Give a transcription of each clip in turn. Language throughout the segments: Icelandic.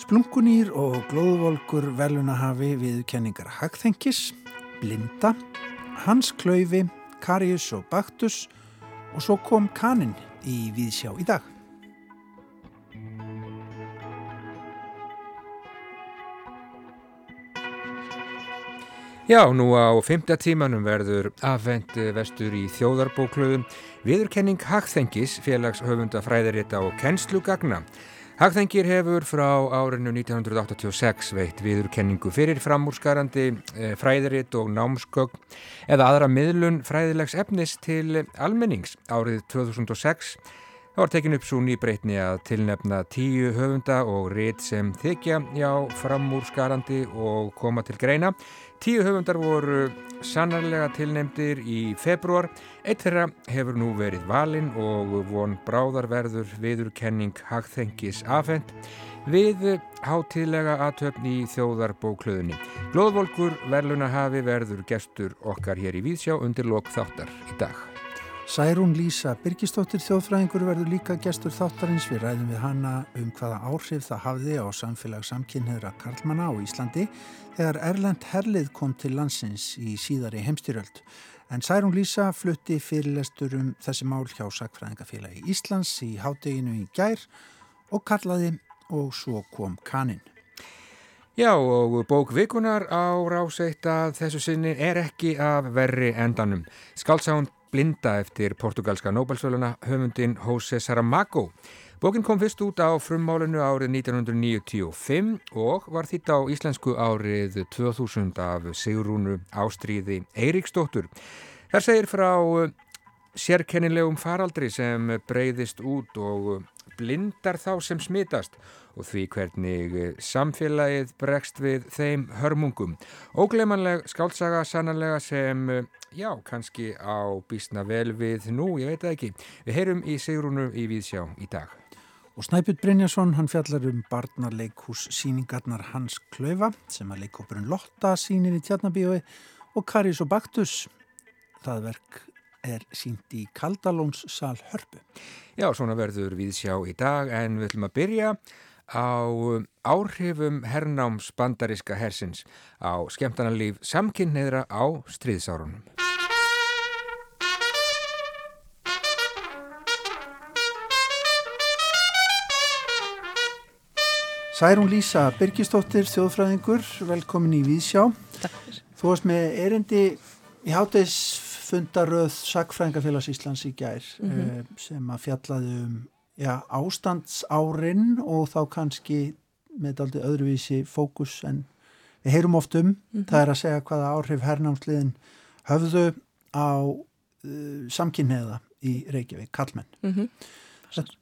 Splunkunýr og glóðvolkur velunahafi við kenningar Hagþengis, Blinda, Hans Klaufi, Karius og Baktus og svo kom Kanin í Víðsjá í dag. Já, nú á fymta tímanum verður afvend vestur í þjóðarbóklöðum viðurkenning Hagþengis, félagshöfunda fræðirita og kennslugagna. Hagþengir hefur frá árinu 1986 veitt viðurkenningu fyrir framúrskarandi eh, fræðiritt og námskögn eða aðra miðlun fræðilegs efnis til almennings árið 2006 Það var tekin upp svo nýbreytni að tilnefna tíu höfunda og rétt sem þykja já framúrskarandi og koma til greina. Tíu höfundar voru sannarlega tilnefndir í februar. Eitt þeirra hefur nú verið valinn og von bráðarverður viðurkenning hagþengis afhend við hátíðlega aðtöfn í þjóðarbóklöðunni. Glóðvolkur verluna hafi verður gestur okkar hér í Víðsjá undir lok þáttar í dag. Særún Lísa Birgistóttir þjóðfræðingur verður líka gestur þáttarins við ræðum við hana um hvaða áhrif það hafði á samfélag samkynniðra Karlmanna á Íslandi þegar Erlend Herlið kom til landsins í síðari heimstyrjöld. En Særún Lísa flutti fyrirlestur um þessi mál hjá Sakfræðingafélagi Íslands í hádeginu í gær og kallaði og svo kom kaninn. Já og bókvikunar á ráseitt að þessu sinni er ekki af verri endanum. Skálsánd Blinda eftir portugalska Nobelsvöluna höfundin José Saramago. Bókin kom fyrst út á frummálinu árið 1995 og var þýtt á íslensku árið 2000 af Sigrúnu Ástríði Eiríksdóttur. Þar segir frá sérkennilegum faraldri sem breyðist út og blindar þá sem smitast og því hvernig samfélagið bregst við þeim hörmungum. Óglemanleg skáltsaga sannanlega sem, já, kannski á bísna vel við nú, ég veit það ekki. Við heyrum í Sigrúnu í Víðsjá í dag. Og Snæpjút Brynjason, hann fjallar um barnarleikhús síningarnar Hans Klaufa sem að leikópurinn Lotta sínir í Tjarnabíói og Karis og Baktus. Það verk er sínt í Kaldalóns sal Hörpu. Já, svona verður við sjá í dag en við ætlum að byrja á áhrifum hernáms bandariska hersins á skemmtanarlíf samkynneðra á stríðsárunum. Særún Lísa Birgistóttir, þjóðfræðingur, velkomin í Víðsjá. Takk fyrir. Þú varst með erindi í hátægisfundaröð Sakfræðingafélags Íslands í gær mm -hmm. sem að fjallaði um já, ástandsárin og þá kannski með aldrei öðruvísi fókus en við heyrum oft um. Mm -hmm. Það er að segja hvaða áhrif hernámsliðin höfðu á uh, samkynneða í Reykjavík, Kallmenn. Mm -hmm.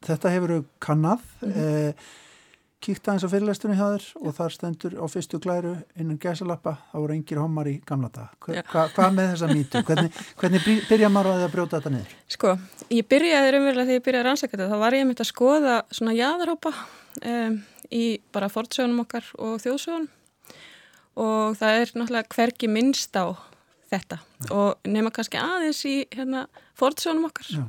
Þetta hefur kannad. Eh, kíkta eins á fyrirlæstunni hjá þér og þar stendur á fyrstu glæru innan gæsalappa, þá voru engir homar í gamla dag. Hva, hva, hvað með þessa mýtu? Hvernig, hvernig byrja maður að það brjóta þetta niður? Sko, ég byrjaði raunverulega þegar ég byrjaði að rannsaka þetta, þá var ég myndið að skoða svona jáðarhópa um, í bara fortsögunum okkar og þjóðsögunum og það er náttúrulega hverki minnst á þetta. Já. og nema kannski aðeins í hérna fortsjónum okkar. Já,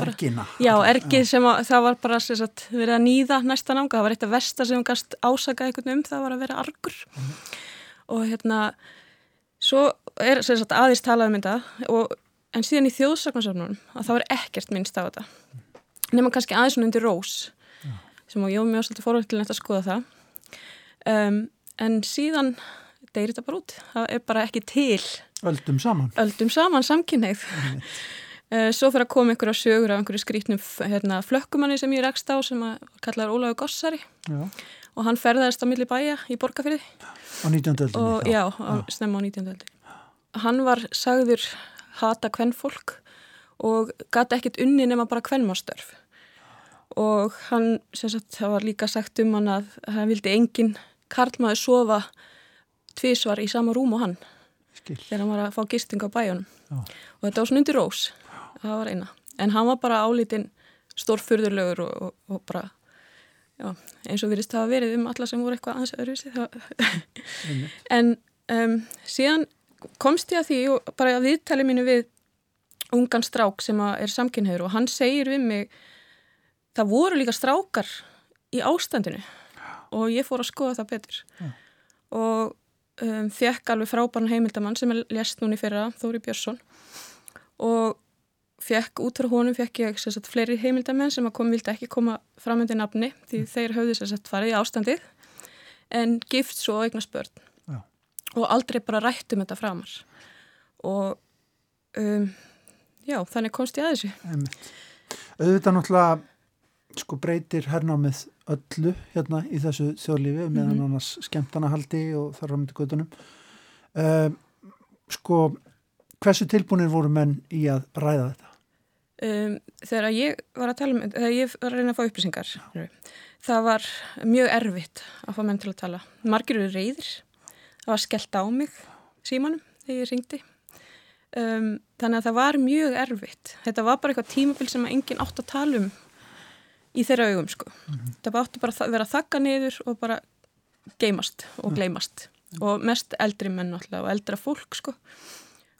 Ergina. Já, ergið sem að, það var bara sagt, verið að nýða næsta nanga, það var eitt af versta sem hún gæst ásaka einhvern um, það var að vera argur. Mm. og hérna svo er sagt, aðeins talað um þetta. Og, en síðan í þjóðsaknarsöfnunum að það var ekkert minnst á þetta. Nema kannski aðeins undir rós já. sem ég var mjög svolítið fórhaldilegt að skoða það. Um, en síðan deyri þetta bara út, það er bara ekki til Öldum saman. Öldum saman, samkynneið. Svo fyrir að koma einhverja sögur af einhverju skrítnum hérna, flökkumanni sem ég rekst á sem að kallaður Ólaug Gossari já. og hann ferðaðist á milli bæja í Borgafyrði. Á 19. öldinni? Já, já, snemma á 19. öldinni. Hann var sagður hata kvennfólk og gata ekkit unni nema bara kvennmárstörf og hann, sem sagt, það var líka sagt um hann að hann vildi enginn karlmaður sofa tvísvar í sama rúm og hann Skil. þegar hann var að fá gisting á bæjunum. Og þetta var svona undir rós. Það var eina, en hann var bara álítinn stórfurðurlegur og, og, og bara já, eins og virðist það að verið um alla sem voru eitthvað aðeins öðruvísi en um, síðan komst ég að því og bara að viðtali mínu við ungan strák sem er samkynniður og hann segir við mig það voru líka strákar í ástandinu. Og ég fór að skoða það betur. Já. og um, fekk alveg frábæran heimildamann sem er lest núni fyrra, Þóri Björnsson og fekk út frá honum fekk ég sagt, fleiri heimildamenn sem kom, vildi ekki koma fram undir nafni því mm. þeir höfðu sagt, farið í ástandið en gift svo eignast börn Já. og aldrei bara rættum þetta framar og um, já, þannig komst ég að þessu. Auðvitað náttúrulega sko breytir hernámið öllu hérna í þessu þjóðlífi mm -hmm. meðan annars skemmtanahaldi og þar á myndi gödunum uh, sko hversu tilbúinir voru menn í að ræða þetta? Um, þegar ég var að tala um, þegar ég var að reyna að fá upplýsingar það var mjög erfitt að fá menn til að tala. Margir eru reyðir það var skellt á mig símanum þegar ég ringdi um, þannig að það var mjög erfitt. Þetta var bara eitthvað tímabil sem enginn átt að tala um í þeirra augum sko mm -hmm. það átti bara að vera þakka niður og bara geimast og gleimast mm -hmm. og mest eldri menn alltaf og eldra fólk sko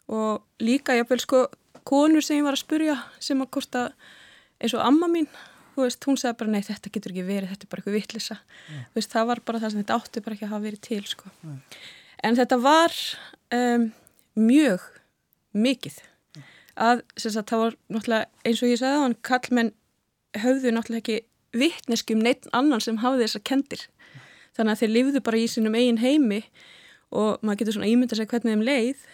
og líka ég vil sko konur sem ég var að spurja sem að kosta eins og amma mín Veist, hún segði bara nei þetta getur ekki verið, þetta er bara eitthvað vittlisa yeah. það var bara það sem þetta átti bara ekki að hafa verið til sko. yeah. en þetta var um, mjög mikið að sagt, það var náttúrulega eins og ég sagði hann kallmenn höfðu náttúrulega ekki vittneski um neitt annan sem hafði þessar kendir þannig að þeir lifðu bara í sínum eigin heimi og maður getur svona ímynda sig hvernig þeim leið.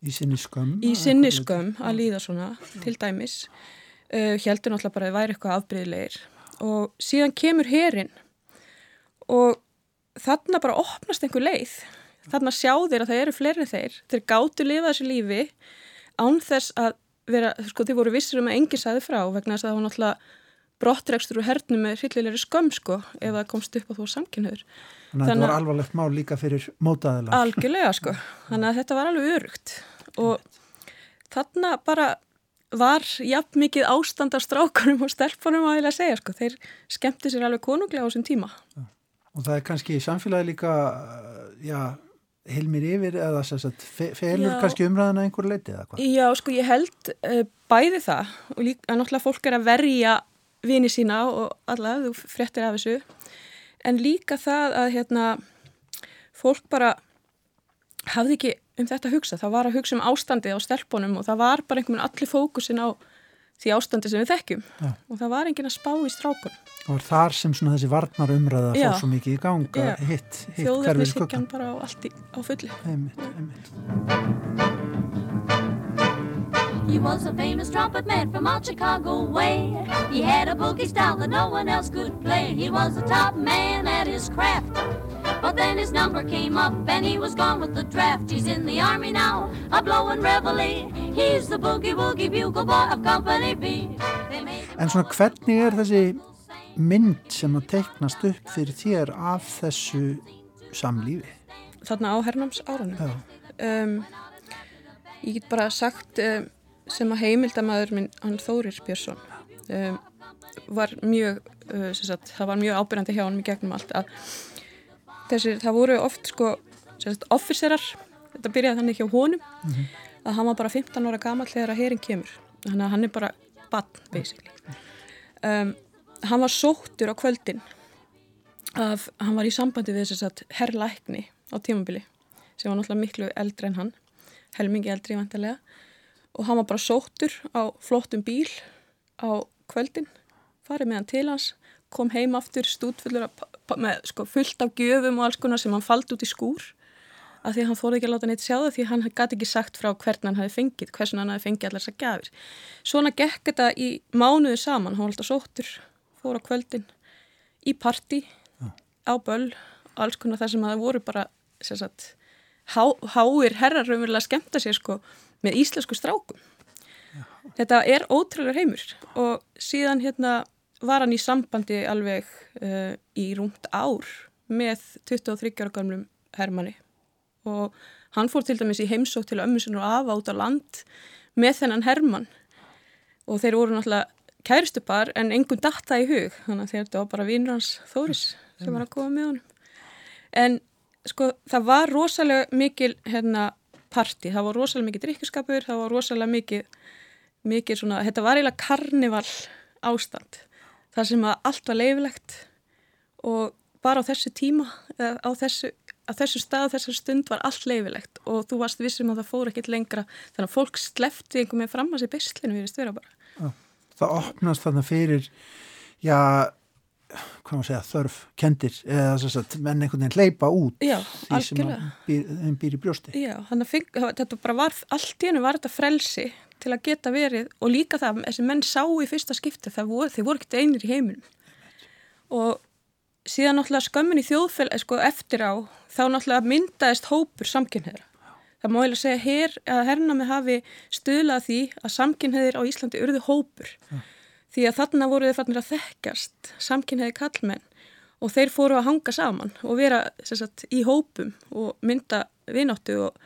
Í sinni skömm í sinni skömm að líða svona til dæmis uh, heldur náttúrulega bara að það væri eitthvað afbreyðilegir og síðan kemur herin og þarna bara opnast einhver leið. Þarna sjá þeir að það eru fleiri þeir. Þeir gáttu lifa þessu lífi án þess að vera, sko þeir voru vissir um að engi sæði frá vegna þess að það var náttúrulega brottregstur og hernum með hryllilegri skömm sko ef það komst upp á þú samkynnaður Þannig að þetta var alvarlegt mál líka fyrir mótaðilega Algjörlega sko, þannig að þetta var alveg örugt. Og þarna bara var jafn mikið ástand af strákunum og stelpunum að vilja segja sko, þeir skemmti sér alveg konunglega á þessum tíma. Og það er kannski í samfélagi líka, já heilmir yfir eða sagt, felur já, kannski umræðan að einhver leiti eða hvað? Já, sko ég held uh, bæði það. Og líka að náttúrulega fólk er að verja vini sína og alla, þú frettir af þessu. En líka það að hérna fólk bara hafði ekki um þetta að hugsa, það var að hugsa um ástandi á stelpunum og það var bara einhvern veginn allir fókusin á því ástandi sem við þekkjum. Ja. og það var enginn að spá í strákun og var þar sem svona þessi varnar umræða fór svo mikið í ganga ja. hitt, hitt þjóðverðnishyggjan bara á allt í, á fulli einmitt, einmitt He was a famous trumpet man from out Chicago way He had a boogie style that no one else could play He was a top man at his craft But then his number came up and he was gone with the draft. He's in the army now, a blowing reveille. He's the boogie woogie bugle boy of Company B. En svona hvernig er þessi mynd sem að teiknast upp fyrir þér af þessu samlífi? Þarna á hernáms áranum. Um, ég get bara sagt um, sem að heimildamæður minn, hann Þórir Björnsson, um, var mjög, uh, sagt, það var mjög ábyrgandi hjá hann í gegnum allt að þessi, það voru oft sko officerar, þetta byrjaði þannig hjá honum mm -hmm. að hann var bara 15 ára gammal þegar að herin kemur. Þannig að hann er bara bann basically. Um, hann var sóttur á kvöldin að hann var í sambandi við þess að herrlækni á tímabili sem var náttúrulega miklu eldri en hann helmingi eldri vantilega og hann var bara sóttur á flottum bíl á kvöldin farið með hann til hans kom heim aftur stútfullur með sko, fullt af gjöfum og alls konar sem hann faldi út í skúr af því að hann fóði ekki að láta neitt sjá það því hann gæti ekki sagt frá hvern hann hafi fengið, hversun hann hafi fengið allar þessar gafir. Svona gekk þetta í mánuðu saman, hann var alltaf sóttur, fór á kvöldin, í parti, ja. á böll, alls konar þar sem það voru bara, sagt, há, háir herrar raunverulega skemta sér sko með íslensku strákum. Ja. Þetta er ótrúlega heimur og síðan hérna var hann í sambandi alveg uh, í rúmt ár með 23 ára gamlum Hermanni og hann fór til dæmis í heimsók til ömmusin og afa út á land með þennan Hermann og þeir voru náttúrulega kæristupar en engum datta í hug þannig að þetta var bara vinnur hans Þóris sem var að koma með honum en sko það var rosalega mikil hérna parti, það var rosalega mikið drikkjuskapur, það var rosalega mikið mikið svona, þetta var eiginlega karnival ástand þar sem að allt var leifilegt og bara á þessu tíma, á þessu, á þessu stað, þessu stund var allt leifilegt og þú varst vissum að það fór ekkit lengra. Þannig að fólk slefti einhver með fram að sér beislinu við erum störa bara. Það opnast þannig fyrir, já, segja, þörf kendir eða að menn einhvern veginn hleypa út Já, því sem býr, þeim býr í brjósti. Já, þannig að þetta bara var, allt í hennu var þetta frelsi til að geta verið og líka það, þessi menn sá í fyrsta skipti það voru, þeir voru ekkert einir í heiminum og síðan náttúrulega skömmin í þjóðfélag, sko, eftir á þá náttúrulega myndaðist hópur samkynniðra. Það má eiginlega segja her, að hernami hafi stuðlað því að samkynniðir á Íslandi urðu hópur. Ja því að þarna voru þeir fannir að þekkjast samkynniði kallmenn og þeir fóru að hanga saman og vera sagt, í hópum og mynda vináttu og,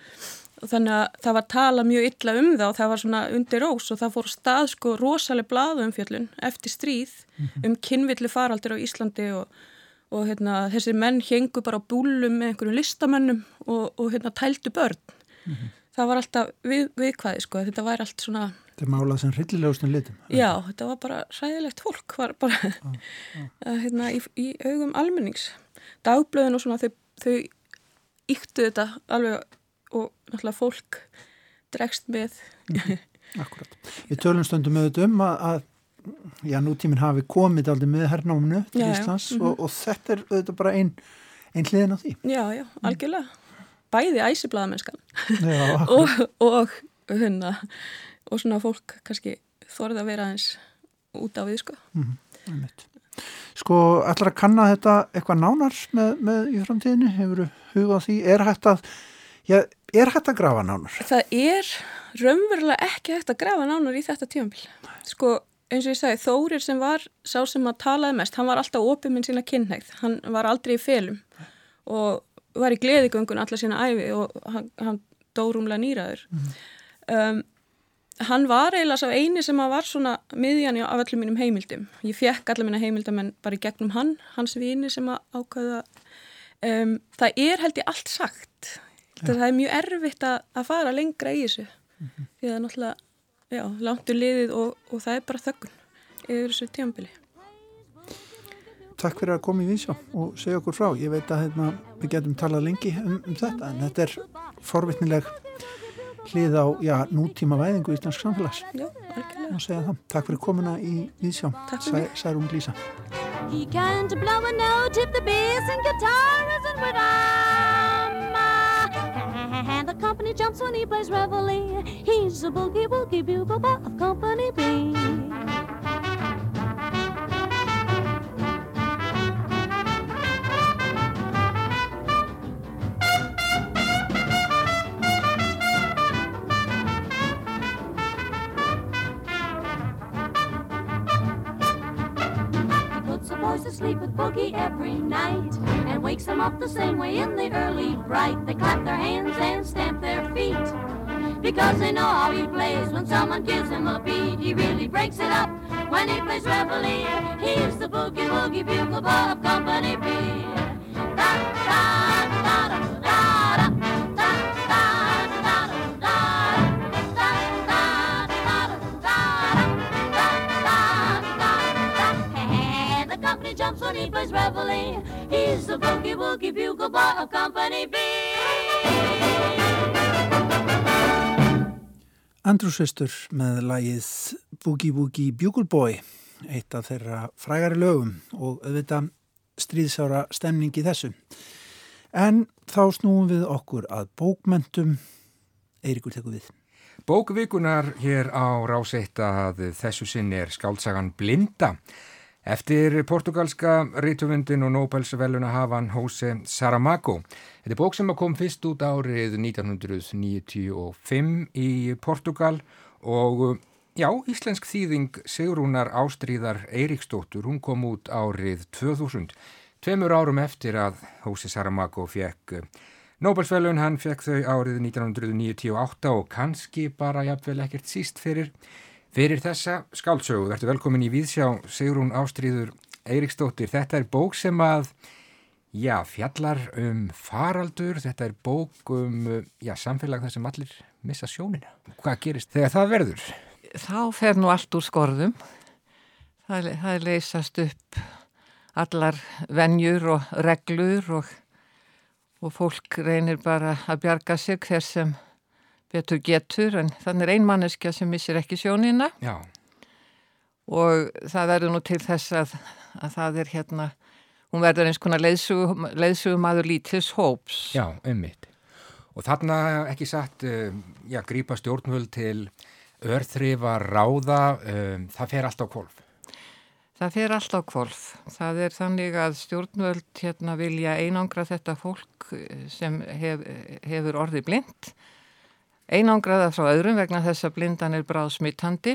og þannig að það var tala mjög illa um það og það var svona undir rós og það fór stað sko rosalega blaðu umfjöllun eftir stríð mm -hmm. um kynvillu faraldir á Íslandi og, og hérna, þessi menn hengu bara á búlum með einhverjum listamennum og, og hérna, tældu börn. Mm -hmm. Það var alltaf við, viðkvæði sko, þetta væri allt svona Þetta er málað sem hryllilegustum litum. Já, þetta var bara ræðilegt fólk, var bara ah, ah. hérna, í, í augum almennings. Dagblöðin og svona þau, þau yktu þetta alveg og náttúrulega fólk dregst með. Mhm, akkurat. Við tölum stundum með þetta um að, að já, nútíminn hafi komið aldrei með hernáminu til já, Íslands já, -hmm. og, og þetta er auðvitað bara einn ein hliðin á því. Já, já, algjörlega. Bæði æsiblaðamennskan og, og hérna og svona fólk kannski þorði að vera eins út á við sko mm -hmm. Sko, ætlar að kanna þetta eitthvað nánar með, með í framtíðinu, hefur hugað því er hægt að, já, er hægt að grafa nánar? Það er raunverulega ekki hægt að grafa nánar í þetta tímanbíl, sko eins og ég sagði, Þórir sem var sá sem að talaði mest, hann var alltaf opið minn sína kynneigð, hann var aldrei í felum og var í gleðigöngun allar sína æfi og hann, hann dórumlega nýraður mm -hmm. um, hann var eiginlega svo eini sem var svona miðjan af öllum mínum heimildum. Ég fekk allar mína heimildum en bara í gegnum hann hans vini sem ákvæða um, það er held ég allt sagt. Ja. það er mjög erfitt að, að fara lengra í þessu. Mm -hmm. því það er náttúrulega já, langt úr liðið og, og það er bara þöggun yfir þessu tjámbili Takk fyrir að koma í vísjá og segja okkur frá. Ég veit að hérna, við getum talað lengi um, um þetta en þetta er forvittnileg hlið á já, nútíma væðingu í Íslandsk samfélags. Já, algjörlega. Takk fyrir komuna í Íðsjá Særún Lísa. He can't blow a note if the bass and guitar isn't with him And the company jumps when he plays reveille. He's a boogie-woogie bugle of Company B sleep with Boogie every night and wakes them up the same way in the early bright. They clap their hands and stamp their feet because they know how he plays. When someone gives him a beat, he really breaks it up. When he plays reveille, he's the boogie woogie bugle of Company B. Da, da, da, da. He plays reveille. He's the boogie woogie bugle boy of Company B. Andrew Sister með lagið Boogie Woogie Bugle Boy, eitt af þeirra frægari lögum og auðvitað stríðsára stemning í þessu. En þá snúum við okkur að bókmentum. Eirikur tekur við. Bókvikunar hér á ráseitt að þessu sinni er skáltsagan Blinda. Eftir portugalska rítumundin og Nobelsveluna hafan Jose Saramago. Þetta er bók sem kom fyrst út árið 1995 í Portugal og já, íslensk þýðing Sigrúnar Ástríðar Eiríksdóttur, hún kom út árið 2000. Tveimur árum eftir að Jose Saramago fekk Nobelsvelun, hann fekk þau árið 1998 og kannski bara jafnvel ekkert síst fyrir Fyrir þessa skáldsögu, verður velkomin í Víðsjá Sigrún Ástríður Eiríksdóttir. Þetta er bók sem að, já, fjallar um faraldur, þetta er bók um, já, samfélag þar sem allir missa sjónina. Hvað gerist þegar það verður? Þá fer nú allt úr skorðum. Það, það leysast upp allar venjur og reglur og, og fólk reynir bara að bjarga sig hver sem betur getur en þannig er einmanneskja sem missir ekki sjónina Já, og það verður nú til þess að, að það er hérna, hún verður eins konar leiðsugum leiðsugu maður lítils hóps. já, ummitt. Og þarna ekki satt, um, já, grípa stjórnvöld til örþrifa ráða, um, það fer allt á kvolf. Það fer allt á kvolf. Það er þannig að stjórnvöld hérna vilja einangra þetta fólk eh, sem hef, hefur orði blind. Einangraða frá öðrum vegna þess að blindan er bráð smittandi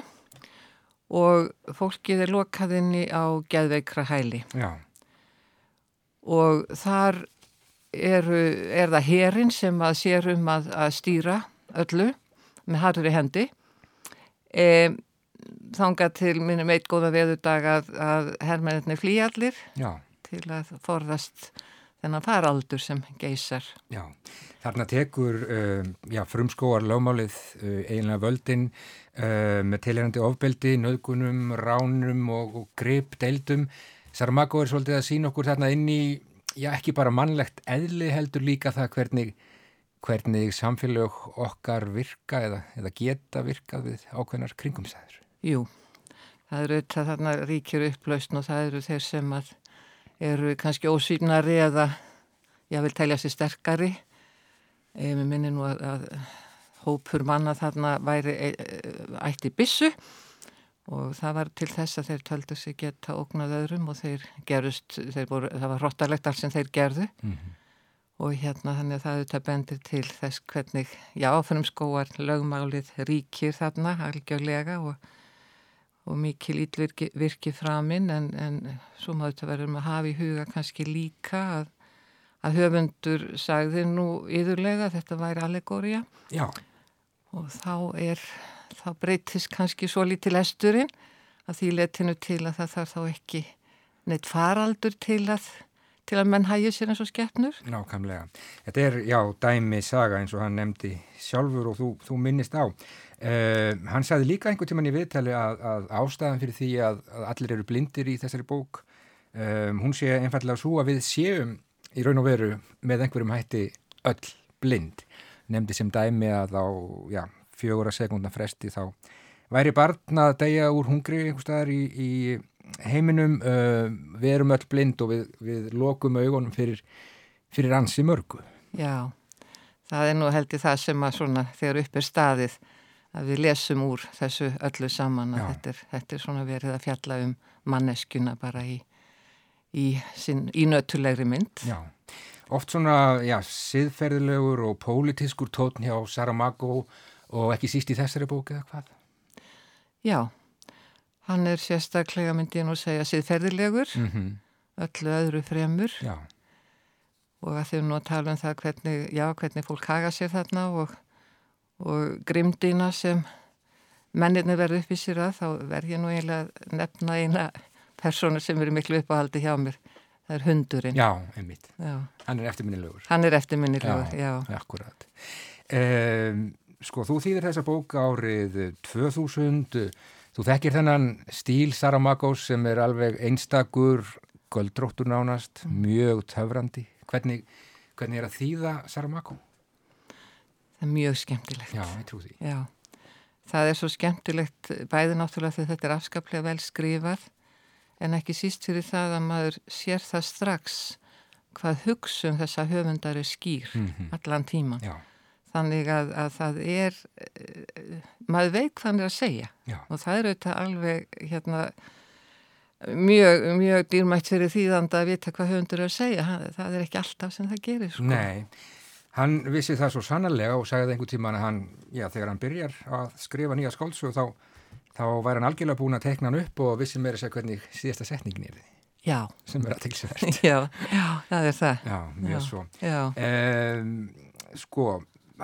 og fólkið er lokaðinni á geðveikra hæli. Já, Og þar eru, er það herin sem að sér um að, að stýra öllu með harri hendi. E, þanga til minnum eitt góða veðurdag að, að herrmenninni flýjallir til að forðast þennan faraldur sem geysar. já. Þarna tekur, um, já, frumskóar lögmálið uh, eiginlega völdin uh, með tilherandi ofbeldi, nöðgunum, ránum og, og grip, deildum. Saramago er svolítið að sína okkur þarna inn í, já, ekki bara mannlegt eðli heldur líka það hvernig, hvernig samfélag okkar virka eða, eða geta virkað við ákveðnar kringumstæður. Jú, það eru þetta þarna ríkjur upplausn og það eru þeir sem að eru kannski ósýnari eða ég vil telja sér sterkari. E, mér minni nú að, að hópur manna þarna væri e, e, ætti bissu og það var til þess að þeir töldu sig geta ógnað öðrum og þeir gerust, þeir voru, það var hróttalegt allt sem þeir gerðu Mm -hmm. og hérna þannig að það auðvitað bendir til þess hvernig, já, fyrir skóar lögmálið ríkir þarna algjörlega og, og mikið lítvirki virki framinn en, en svo maður þetta verður að hafa í huga kannski líka að, að höfundur sagði nú yðurlega þetta væri allegória Já, og þá er, þá breytist kannski svo lítið lesturinn að því letinu til að það þarf þá ekki neitt faraldur til að til að menn hægir sér eins og skeppnur. nákvæmlega. Þetta er, já, dæmi saga eins og hann nefndi sjálfur og þú, þú minnist á. Uh, hann sagði líka einhvern tíman í viðtali að, að ástæðan fyrir því að, að allir eru blindir í þessari bók, um, hún sé einfallega svo að við séum í raun og veru með einhverjum hætti öll blind. Nefndi sem dæmi að á, já, fjögura sekundna fresti þá væri barn að deyja úr hungri einhver staðar í, í heiminum, uh, við erum öll blind og við, við lokum augunum fyrir, fyrir ansi mörgu. Já, það er nú heldur það sem að svona þegar upp er staðið að við lesum úr þessu öllu saman að þetta er, þetta er svona verið að fjalla um manneskjuna bara í, í, í nötulegri mynd. Já, oft svona, já, siðferðilegur og pólitískur tótn hjá Saramago og ekki síst í þessari bók eða hvað? Já, hann er sérstaklega myndi ég nú segja siðferðilegur, Mm öllu öðru fremur Já, og að þau nú að tala um það hvernig, já, hvernig fólk haga sér þarna og, og grimdina sem mennirni verður upp í sér að þá verð ég nú eiginlega að nefna eina persónu sem eru miklu uppáhaldi hjá mér það er hundurinn já, einmitt. Já. Hann er eftirminnilegur. hann er eftirminnilegur, já. akkurat. Um, sko, þú þýðir þessa bók árið 2000, þú þekkir þennan stíl Saramagos sem er alveg einstakur, göldróttur nánast, mjög töfrandi. Hvernig, hvernig er að þýða Saramago? það er mjög skemmtilegt Já, ég trú því. Já. það er svo skemmtilegt bæði náttúrulega þegar þetta er afskaplega vel skrifað en ekki síst fyrir það að maður sér það strax hvað hugsun þessa höfundar er skýr Mhm. allan tíman Já, þannig að, að það er eh, maður veit hvað hann er að segja já, og það er auðvitað alveg hérna mjög, mjög dýrmætt fyrir þýðanda að vita hvað höfundur er að segja það er ekki alltaf sem það gerir sko. nei. Hann vissi það svo sannarlega og sagði einhvern tíman að hann, já, þegar hann byrjar að skrifa nýja skáldsög þá, þá væri hann algjörlega búin að tekna hann upp og vissi meira sér hvernig síðasta setningin er því, já, sem er að tilsverð. já, já, það er það Já, mjög Já. svo. já, Um, sko,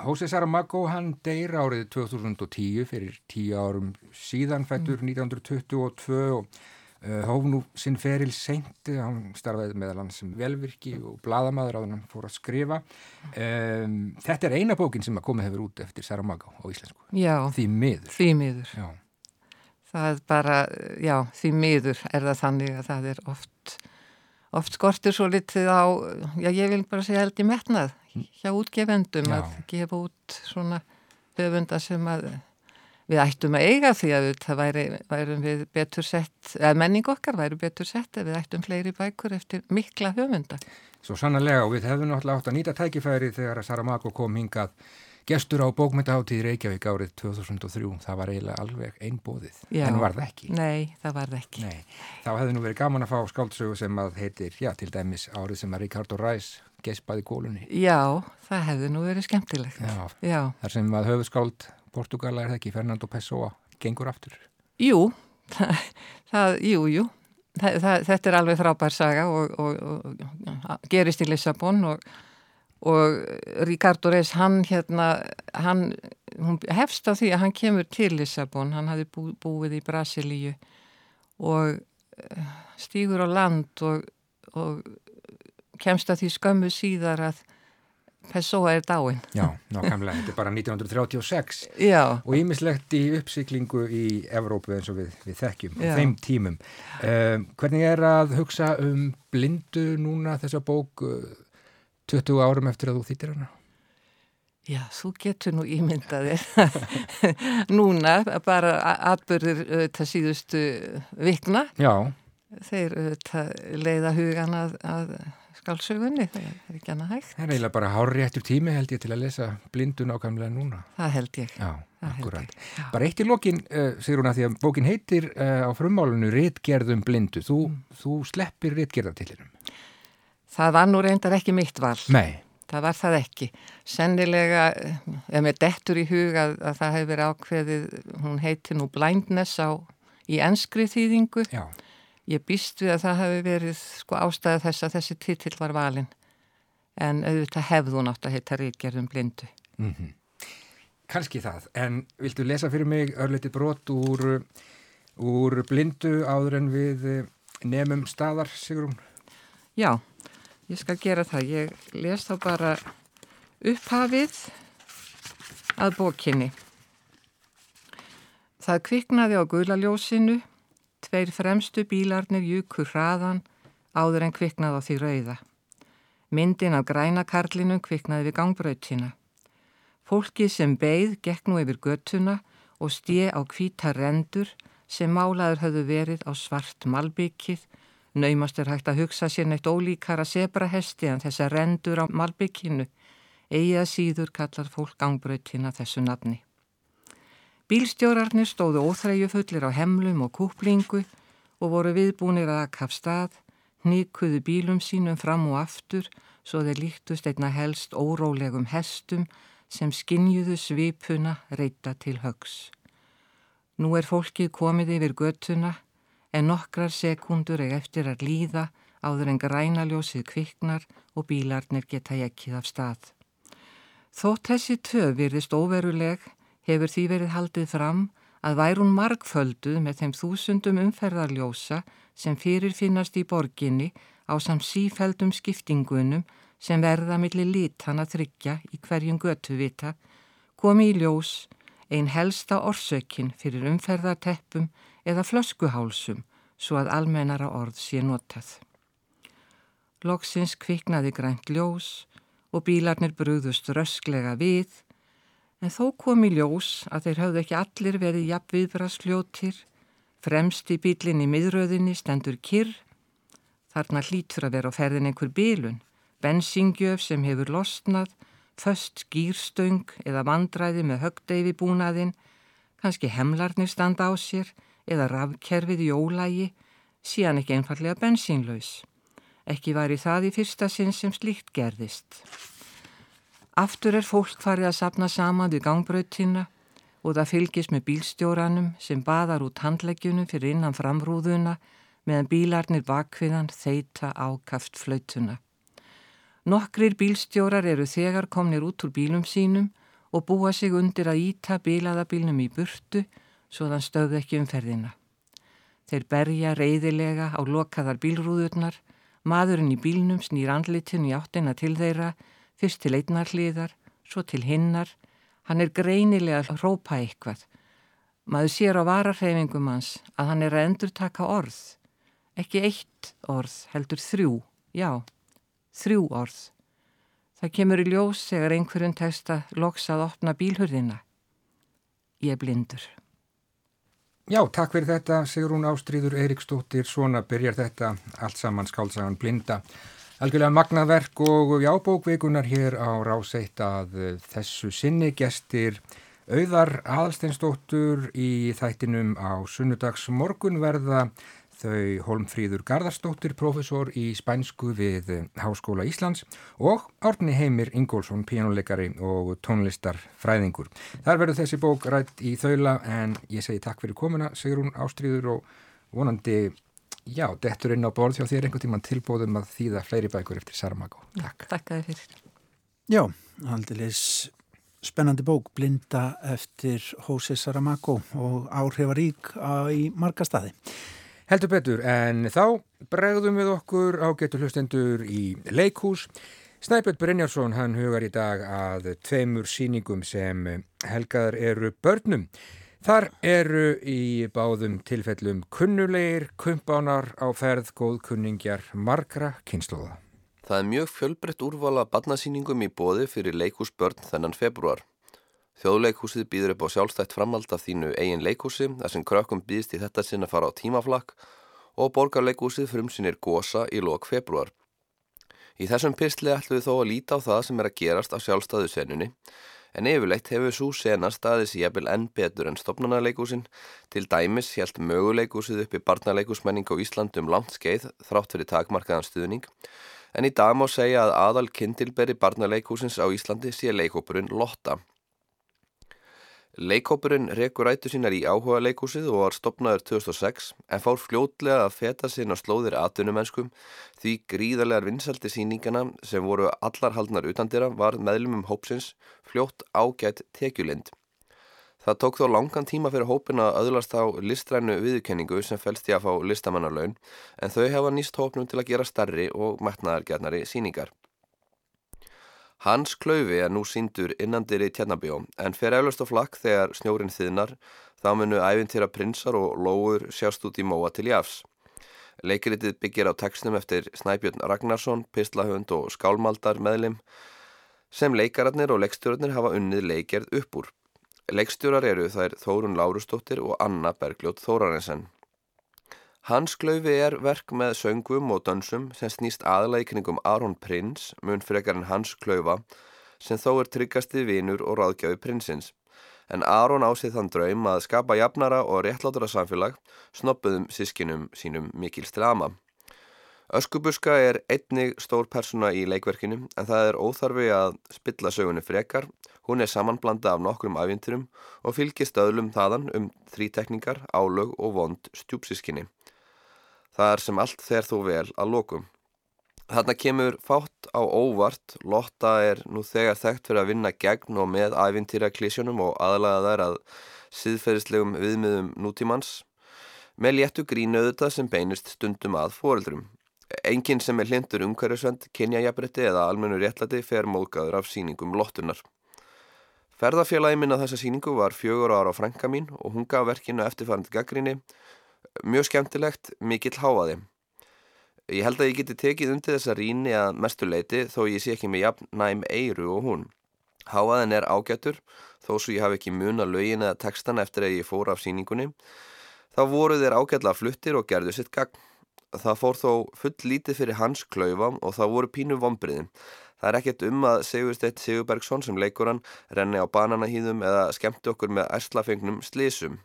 Jose Saramago hann deyr árið 2010 fyrir tíu árum síðan fættur 1922 og uh, hóf nú sinn feril seint, hann starfaði meðal hann sem velvirki og bladamaður á hann fór að skrifa. Um, þetta er eina bókin sem að komið hefur út eftir Saramago á íslensku. já, Því miður. því miður það er bara, já, því miður er það þannig að það er oft oft skortir svo litið á, já ég vil bara segja held í metnað hjá útgefendum Já. að gefa út svona höfunda sem að við ættum að eiga því að það væri, værum við betur sett, eða menning okkar væri betur sett ef við ættum fleiri bækur eftir mikla höfunda. Svo sannlega og við hefðum náttúrulega átt að nýta tækifæri þegar að Saramago kom hingað gestur á bókmyndaháttíð Reykjavík árið 2003. Það var eiginlega alveg einbóðið, Já. en var það ekki. Nei, það var það ekki. Nei, þá hefði nú verið gaman að fá skáldsögu sem að heitir, já, til dæmis árið sem að Ricardo Reis gespaði kólunni. Já, það hefði nú verið skemmtilegt. Já, Já, þar sem að höfuskáld Portugala er það ekki, Fernando Pessoa, gengur aftur. jú, það, það jú, jú. Það, það, þetta er alveg frábær saga og, og, og, gerist í Lissabon og, og Ricardo Reis, hann hérna, hann hún hefst á því að hann kemur til Lissabon, hann hafi bú, búið í Brasilíu og eh, stígur á land og, og kemst að því skömmu síðar að Pessoa er dáin. Já, nákvæmlega, þetta er bara 1936 Já, og ímislegt í uppsiklingu í Evrópu eins og við, við þekkjum á þeim tímum. Um, hvernig er að hugsa um blindu núna þessa bók uh, 20 árum eftir að þú þýttir hana? Já, þú getur nú ímyndaðir núna bara a- atburðir þetta síðustu vikna Já, þeir leiða hugan að, að skálsögunni, það er ekki annað hægt það er eiginlega bara hár réttur tími held ég til að lesa blindu nákvæmlega núna. það held ég Já, Það akkurat. ég, já. Bara eitt í lokin, uh, Sigrún, að því að bókin heitir uh, á frummálunu Ritgerðum blindu. Þú, Mm. þú sleppir ritgerðartillinum. Það var nú reyndar ekki mitt val Nei, það var það ekki sennilega, eh, ef mér dettur í hug að, að það hefur verið ákveðið hún heiti nú Blindness á í enskri þýðingu já, Ég býst við að það hefði verið sko ástæða þess að þessi titill var valinn en auðvitað hefði hún átt að heita Ríkjörðum blindu. mm kannski það. En viltu lesa fyrir mig örlítið brot úr, úr blindu áður en við eh, nemum staðar, Sigrún? Já, ég skal gera það. Ég les þá bara upphafið að bókinni. Það kviknaði á gulaljósinu, tveir fremstu bílarnir jukur hraðan áður en kviknaði á því rauða. Myndin af grænakarlinum kviknaði við gangbrautina. Fólkið sem beigð gekk nú yfir göttuna og stið á hvíta rendur sem málaður höfðu verið á svart malbyggið. Naumast er hægt að hugsa sér neitt ólíkara sebrahesti en þessa rendur á malbygginu. Egið að síður kallar fólk gangbrautina þessu nafni. Bílstjórarnir stóðu óþræju fullir á hemlum og kúplingu og voru viðbúnir að akka af stað, nýkuðu bílum sínum fram og aftur svo þeir líktust einna helst órólegum hestum sem skinjuðu svipuna reyta til högs. Nú er fólkið komið yfir göttuna en nokkrar sekundur er eftir að líða áður en grænaljósið kviknar og bílarnir geta ekkið af stað. Þótt þessi töf virðist óveruleg hefur því verið haldið fram að værun margfölduð með þeim þúsundum umferðarljósa sem fyrir finnast í borginni á sam sífældum skiptingunum sem verða millir lítana þryggja í hverjum götuvita komi í ljós ein helsta orsökin fyrir umferðarteppum eða flöskuhálsum svo að almennara orð sé notað. Loksins kviknaði grænt ljós og bílarnir brúðust rösklega við en þó kom í ljós að þeir höfðu ekki allir verið jafn viðbrasljótir, fremst í bílinn í miðröðinni stendur kyrr, þarna hlýtur að vera á ferðin einhver bílun, bensingjöf sem hefur losnað, föst skýrstöng eða vandræði með högdeifi búnaðinn, kannski hemlarnir standa á sér eða rafkerfið í ólægi, síðan ekki einfallega bensínlaus. Ekki var í það í fyrsta sinn sem slíkt gerðist. Aftur er fólk farið að sapna saman við gangbrautina og það fylgis með bílstjóranum sem baðar út handleggjunum fyrir innan framrúðuna meðan bílarnir bakviðan þeita ákaft flautuna. Nokkrir bílstjórar eru þegar komnir út úr bílum sínum og búa sig undir að íta bílaðabílnum í burtu svo þann stöðu ekki umferðina. Þeir berja reyðilega á lokaðar bílrúðurnar, maðurinn í bílnum snýr andlitinu í áttina til þeirra, fyrst til einnar hliðar, svo til hinnar, hann er greinilega að rópa eitthvað. Maður sér á vararhefingum hans að hann er að endur taka orð, Ekki eitt orð, heldur þrjú, já, þrjú orð. Það kemur í ljós þegar einhverjum tekst að loks að opna bílhurðina. Ég er blindur. Já, takk fyrir þetta, Sigrún Ástríður Eiríksdóttir, svona byrjar þetta allt saman skálsagan blinda. Algjörlega magnaverk og jábókveikunar hér á ráseitt að þessu sinni gestir auðar aðalsteinsdóttur í þættinum á sunnudags morgun verða þau Holmfríður Garðarsdóttir, profesor í spænsku við Háskóla Íslands og Árni Heimir Ingólfsson, píjánuleikari og tónlistarfræðingur. Þar verður þessi bók rætt í þaula en ég segi takk fyrir komuna, Sigrún Ástríður og vonandi, já, dettur inn á borð hjá þér einhvern tíman tilbóðum að þýða fleiri bækur eftir Saramago. Takk. Takk að þið fyrir. Já, aldilis spennandi bók, Blinda eftir Jose Saramago og áhrifarík í marga staði. Heldur betur, en þá bregðum við okkur á getur hlustendur í leikhús. Snæbjörn Brynjarsson, hann hugar í dag að tveimur síningum sem helgaðar eru börnum. Þar eru í báðum tilfellum kunnulegir, kumpánar á ferð, góðkunningjar, margra kynnslóða. Það er mjög fjölbreytt úrvala barnasýningum í bóði fyrir leikhúsbörn þennan februar. Þjóðleikhúsið býður upp á sjálfstætt framhald af þínu eigin leikhúsi þar sem krökkum býðst í þetta sinn að fara á tímaflakk og borgarleikhúsið frumsynir gósa í lok februar. Í þessum pyrstli ætlum við þó að líta á það sem er að gerast á sjálfstæðu senunni en yfirleitt hefur svo sena staðis jæfnvel enn betur en stopnarnarleikhúsin til dæmis helt möguleikhúsið upp í barnarleikhúsmenning á Íslandum langt skeið þrátt fyrir takmarkaðan stuðning en í dag má segja að aðal kindilberi barnarleikhúsins á Íslandi sé leikhópurinn Lotta. Leikópurinn rekur rætu sínar í áhuga leikúsið og var stopnaður 2006 en fór fljótlega að feta sinn á slóðir atvinnumennskum því gríðarlegar vinsaldi síningana sem voru allar haldnar utandira var meðlumum hópsins fljótt ágætt tekjulind. Það tók þó langan tíma fyrir hópin að öðlast á listrænu viðkenningu sem fælst í að fá listamannarlaun en þau hefa nýst hópnum til að gera starri og metnaðargjarnari síningar. Hans klöfi er nú síndur innandir í Tjarnabjó en fer eflaust á flakk þegar snjórin þiðnar þá munu æfintýra prinsar og lóur sjást út í móa til jafs. Leikiritið byggir á textum eftir Snæbjörn Ragnarsson, Pislahönd og Skálmaldar meðlim sem leikararnir og leikstjórnir hafa unnið leikjærð upp úr. Leikstjórar eru þær Þórun Lárustóttir og Anna Bergljótt Þórarensen. Hans glöfi er verk með söngum og dansum sem snýst aðlægi kringum Aron Prins, mun frekar en hans klöfa, sem þó er tryggasti vinur og ráðgjáði prinsins. En Aron ásið þann draum að skapa jafnara og réttlátara samfélag, snoppuðum sískinum sínum mikil strama. Öskubuska er einnig stór persona í leikverkinu en það er óþarfi að spilla sögunni frekar. Hún er samanblanda af nokkrum ævinturum og fylgist öðlum þaðan um þrítekningar, álög og vond stjúpsískinni. Það er sem allt þeir þó vel að lokum. Þarna kemur fátt á óvart, Lotta er nú þegar þekkt fyrir að vinna gegn og með æfintýra klísjónum og aðlaga þær að síðferðislegum viðmiðum nútímans, með léttu grínauðuta sem beinist stundum að fóreldrum. Enginn sem er hlindur umhverjusvend, kynjajabretti eða almennu réttlati fer móðgæður af síningum Lottunar. Ferðarfélagi minn að þessa síningu var fjögur ára á frænka mín og hún gaf verkinu eftirfærandi gaggrinni mjög skemmtilegt, mikill háaði. Ég held að ég geti tekið undir þessa ríni að mestu leiti þó ég sé ekki með jafn næm eiru og hún. Háaðin er ágættur þó svo ég hafi ekki mun að lögin eða textan eftir að ég fór af síningunni. Þá voru þeir ágætla fluttir og gerðu sitt gagn. Það fór þó full lítið fyrir hans klaufa og það voru pínu vombriðin. Það er ekkert um að Sigursteit Sigurbergsson sem leikur hann renni á bananahýðum eða skemmti okkur með erslafengnum slísum.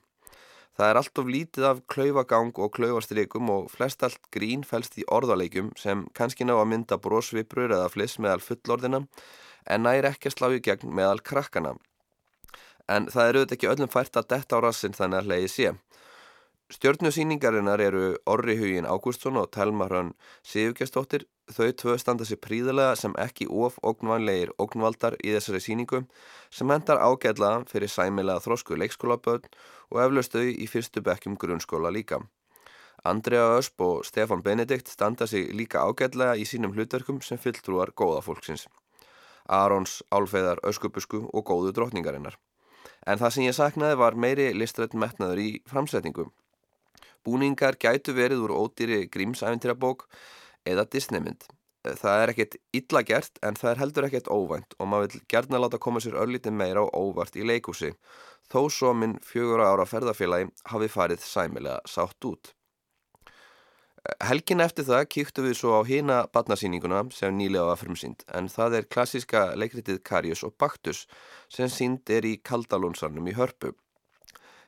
Það er allt of lítið af klaufagang og klaufastrikum og flest allt grín fælst í orðaleikum sem kannski ná að mynda brósviprur eða fliss meðal fullordina en næri ekki að slá í gegn meðal krakkana. En það er auðvitað ekki öllum fært að detta á rassin þannig að leiði sé. Stjórnusýningarinnar eru Orri Hugin Ágústsson og Telma Hrönn Sigurgestóttir. Þau tvö standa sér príðilega sem ekki of ógnvanlegir ógnvaldar í þessari síningu sem hendar ágætlaða fyrir sæmilega þrósku leikskólaböld og eflaust þau í fyrstu bekkjum grunnskóla líka. Andrea Ösp og Stefan Benedikt standa sig líka ágætlega í sínum hlutverkum sem fylltrúar góða fólksins. Arons, Álfeðar, Öskubusku og góðu drotningarinnar. En það sem ég saknaði var meiri listrætt metnaður í framsetningu. Búningar gætu verið úr ódýri grímsæventýrabók eða Disneymynd. Það er ekkert illa gert en það er heldur ekkert óvænt og maður vil gerna láta koma sér örlítið meira og óvart í leikúsi þó svo minn fjögur ára ferðarfélagi hafi farið sæmilega sátt út. Helgin eftir það kýktu við svo á hýna batnasýninguna sem nýlega var frumsýnd en það er klassiska leikritið Karius og Baktus sem sínd er í Kaldalónsarnum í Hörpu.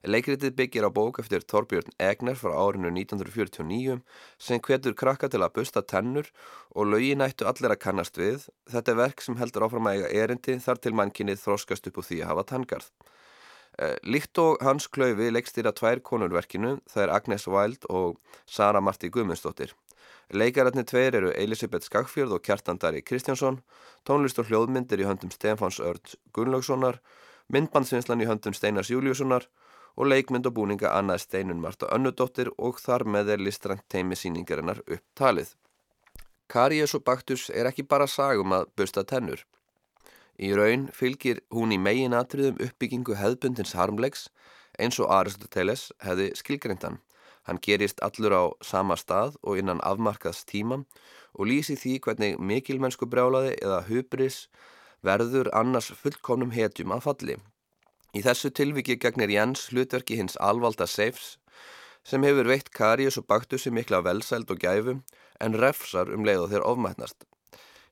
Leikritið byggir á bók eftir Torbjörn Egner frá árinu 1949 sem hvetur krakka til að busta tennur og lögin ættu allir að kannast við. Þetta er verk sem heldur áfram að eiga erindi þar til mannkinnið þróskast upp úr því að hafa tanngarð. Eh, líkt og Hans Klaufi leikstýra tvær konurverkinu, það er Agnes Wild og Sara Marti Guðmundsdóttir. Leikaratni tveir eru Elisabeth Skagfjörð og Kjartandari Kristjánsson, tónlist og hljóðmyndir í höndum Stefáns Örd Gunnlaugssonar, myndbandsvinslan í höndum Steinars Júliussonar og leikmynd og búninga annað Steinun Marta Önnudóttir og þar með er listrænt teimi síningarinnar upptalið. Karius og Baktus er ekki bara sagum að busta tennur. Í raun fylgir hún í megin atriðum uppbyggingu hefðbundins harmlegs eins og Aristoteles hefði skilgrindan. Hann gerist allur á sama stað og innan afmarkaðs tíma og lýsi því hvernig mikilmennsku brjálaði eða hubris verður annars fullkomnum hetjum að falli. Í þessu tilviki gegnir Jens hlutverki hins alvalda Seifs sem hefur veitt Karius og Baktusi mikla velsæld og gæfum en refsar um leið og þeir ofmætnast.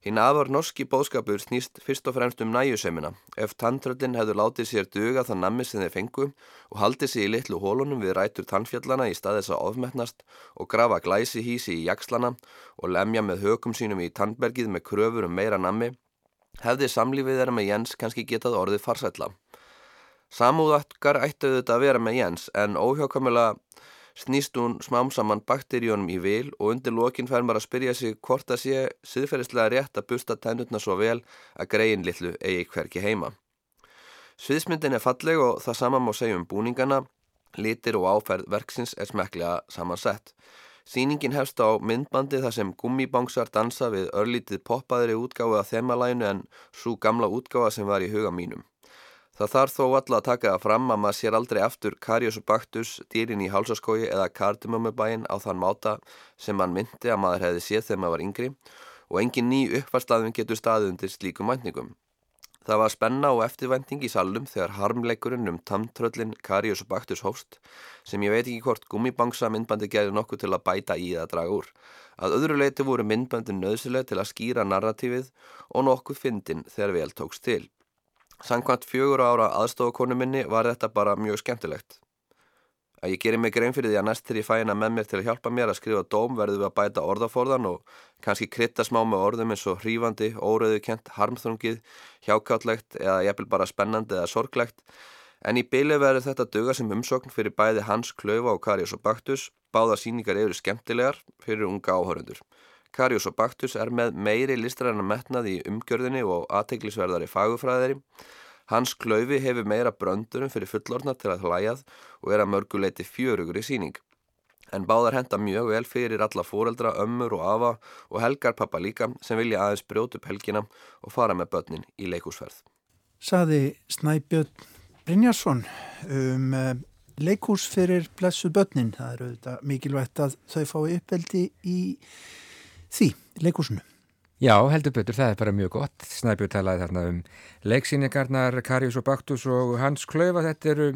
Hinn afar norski bóðskapur snýst fyrst og fremst um næjusemina. Ef tanntröllin hefur látið sér duga þann nammi sem þeir fengu og haldið sér í litlu hólunum við rætur tannfjallana í staðis að ofmetnast og grafa glæsi hísi í jakslana og lemja með hökum sínum í tannbergið með kröfur um meira nammi, hefði samlífið þeirra með Jens kannski getað orðið farsætla. Samúðatkar ættu þetta að vera með Jens en óhjákamilega snýst hún smám saman bakteríunum í vil og undir lokin fær maður að spyrja sig hvort það sé siðferðislega rétt að busta tennutna svo vel að greiðin litlu eigi hverki heima. Sviðsmyndin er falleg og það sama má segja um búningana, litir og áferð verksins er smeklega samansett. Sýningin hefst á myndbandi þar sem gummibángsar dansa við örlítið poppaðri útgáðu að þemalænu en svo gamla útgáða sem var í huga mínum. Það þarf þó alltaf að taka það fram að maður sér aldrei aftur Karius og Baktus, dýrin í hálsaskói eða kardimömmubæin á þann máta sem mann myndi að maður hefði séð þegar maður var yngri og engin ný uppfarslaðum getur staðið undir slíkum væntingum. Það var spenna og eftirvænting í salum þegar harmleikurinn um tamtröllin Karius og Baktus hóst sem ég veit ekki hvort gummibangsa myndbandi gerði nokkuð til að bæta í eða draga úr. Að öðru leiti voru myndbandin nöðsileg til að skýra narratífið og nokkuð fyndin þegar vel tókst til. Sankvæmt fjögur ára aðstofakonu minni var þetta bara mjög skemmtilegt. Að ég gerir mig grein fyrir því að næst til ég fæina með mér til að hjálpa mér að skrifa dóm verður við að bæta orðaforðan og kannski krytta smá með orðum eins og hrífandi, órauðukent, harmþrungið, hjákáttlegt eða jæfnvel bara spennandi eða sorglegt. En í byli verður þetta döga sem umsókn fyrir bæði Hans Klauva og Karius og Baktus, báða síningar eru skemmtilegar fyrir unga áhörundur. Karius og Baktus er með meiri listræna metnað í umgjörðinni og aðteglisverðari fagufræðari. Hans klöfi hefur meira bröndurum fyrir fullorna til að hlæjað og er að mörguleiti fjörugur í síning. En báðar henda mjög vel fyrir alla fóreldra, ömmur og afa og helgarpappa líka sem vilja aðeins brjóta upp helgina og fara með börnin í leikúsferð. Saði Snæbjörn Brynjarsson um uh, leikús fyrir blessuð börnin. Það eru mikilvægt að þau fái uppveldi í því, leikúsinu. Já, heldur betur, það er bara mjög gott. Snæbjörn talaði þarna um leiksýningarnar, Karius og Baktus og Hans Klauva, þetta eru,